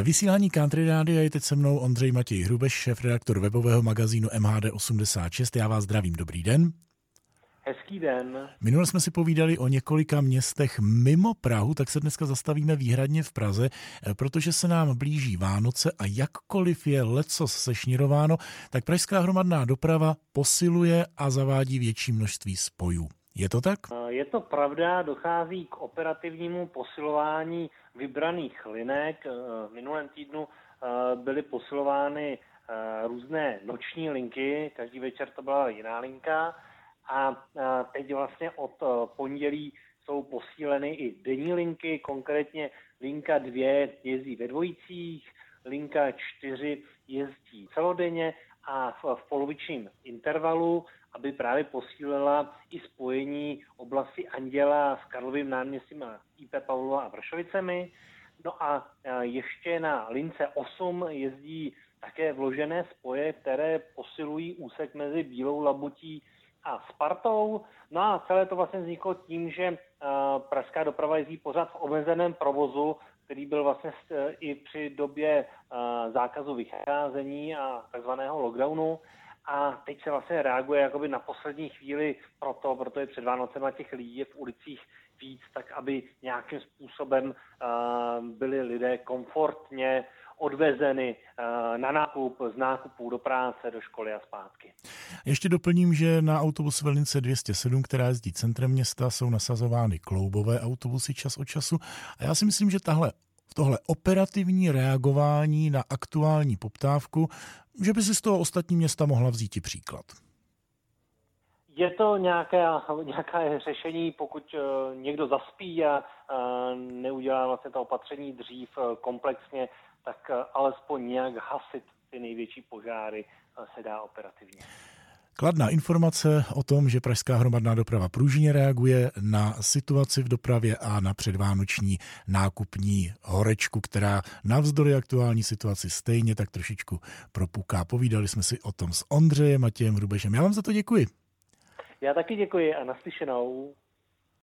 Ve vysílání Country Rádia je teď se mnou Ondřej Matěj Hrubeš, šéf redaktor webového magazínu MHD86. Já vás zdravím, dobrý den. Hezký den. Minule jsme si povídali o několika městech mimo Prahu, tak se dneska zastavíme výhradně v Praze, eh, protože se nám blíží Vánoce a jakkoliv je lecos sešnirováno, tak pražská hromadná doprava posiluje a zavádí větší množství spojů. Je to tak? Eh, je to pravda, dochází k operativnímu posilování vybraných linek. Eh, v minulém týdnu byly posilovány různé noční linky, každý večer to byla jiná linka. A teď vlastně od pondělí jsou posíleny i denní linky, konkrétně linka 2 jezdí ve dvojicích, linka 4 jezdí celodenně a v, v polovičním intervalu, aby právě posílila i spojení oblasti Anděla s Karlovým náměstím a IP Pavlova a Vršovicemi. No a ještě na lince 8 jezdí také vložené spoje, které posilují úsek mezi Bílou Labutí a Spartou. No a celé to vlastně vzniklo tím, že uh, pražská doprava jezdí pořád v omezeném provozu, který byl vlastně uh, i při době uh, zákazu vycházení a takzvaného lockdownu. A teď se vlastně reaguje jakoby na poslední chvíli proto, proto je před Vánocema těch lidí je v ulicích víc, tak aby nějakým způsobem uh, byli lidé komfortně odvezeny eh, na nákup, z nákupů do práce, do školy a zpátky. Ještě doplním, že na autobus Velince 207, která jezdí centrem města, jsou nasazovány kloubové autobusy čas od času. A já si myslím, že tahle tohle operativní reagování na aktuální poptávku, že by si z toho ostatní města mohla vzít i příklad. Je to nějaké, nějaké řešení, pokud uh, někdo zaspí a uh, neudělá vlastně to opatření dřív uh, komplexně, tak alespoň nějak hasit ty největší požáry se dá operativně. Kladná informace o tom, že Pražská hromadná doprava pružně reaguje na situaci v dopravě a na předvánoční nákupní horečku, která navzdory aktuální situaci stejně tak trošičku propuká. Povídali jsme si o tom s Ondřejem Matějem Hrubešem. Já vám za to děkuji. Já taky děkuji a naslyšenou.